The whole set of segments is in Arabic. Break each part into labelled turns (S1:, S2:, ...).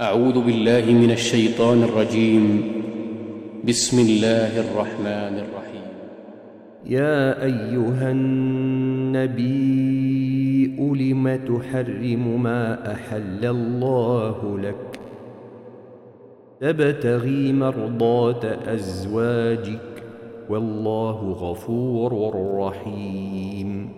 S1: أعوذ بالله من الشيطان الرجيم بسم الله الرحمن الرحيم
S2: يا أيها النبي لم تحرم ما أحل الله لك تبتغي مرضات أزواجك والله غفور رحيم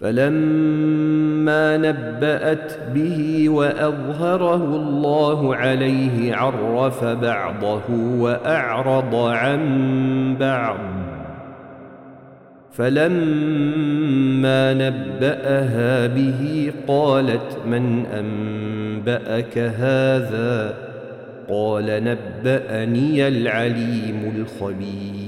S2: فلما نبأت به وأظهره الله عليه عرف بعضه وأعرض عن بعض فلما نبأها به قالت من أنبأك هذا قال نبأني العليم الخبير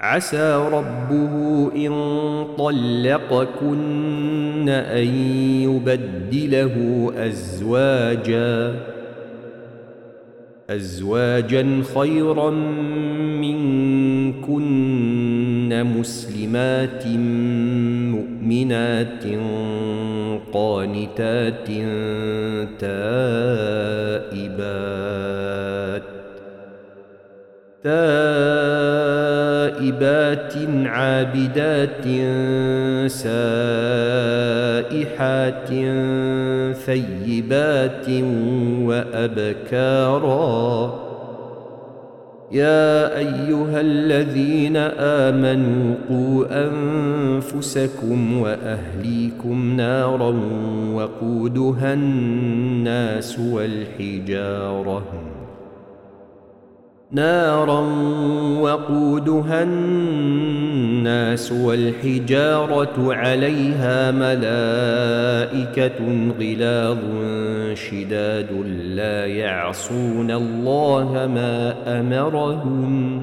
S2: عسى ربه إن طلقكن أن يبدله أزواجا أزواجا خيرا منكن مسلمات مؤمنات قانتات تائبات تائبات تائبات عابدات سائحات ثيبات وأبكارا يا أيها الذين آمنوا قوا أنفسكم وأهليكم نارا وقودها الناس والحجارة نارا وقودها الناس والحجارة عليها ملائكة غلاظ شداد لا يعصون الله ما أمرهم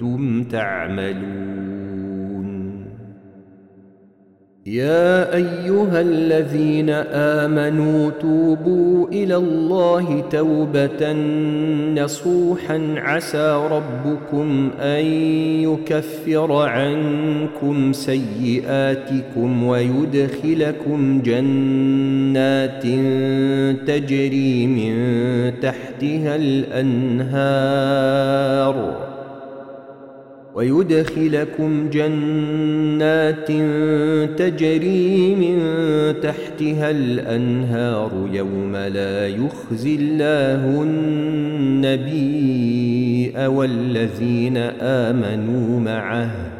S2: كنتم تعملون يا ايها الذين امنوا توبوا الى الله توبه نصوحا عسى ربكم ان يكفر عنكم سيئاتكم ويدخلكم جنات تجري من تحتها الانهار ويدخلكم جنات تجري من تحتها الانهار يوم لا يخزي الله النبي والذين امنوا معه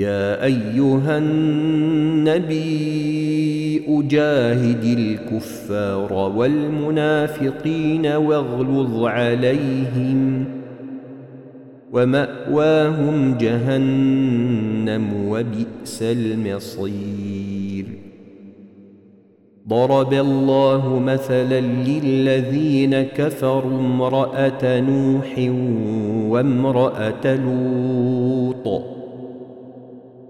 S2: يا ايها النبي اجاهد الكفار والمنافقين واغلظ عليهم وماواهم جهنم وبئس المصير ضرب الله مثلا للذين كفروا امراه نوح وامراه لوط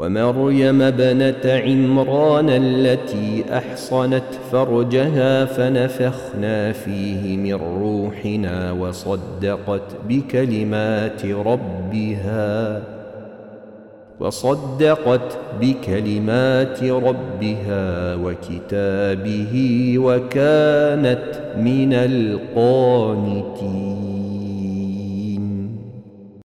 S2: ومريم ابنه عمران التي احصنت فرجها فنفخنا فيه من روحنا وصدقت بكلمات ربها وصدقت بكلمات ربها وكتابه وكانت من القانتين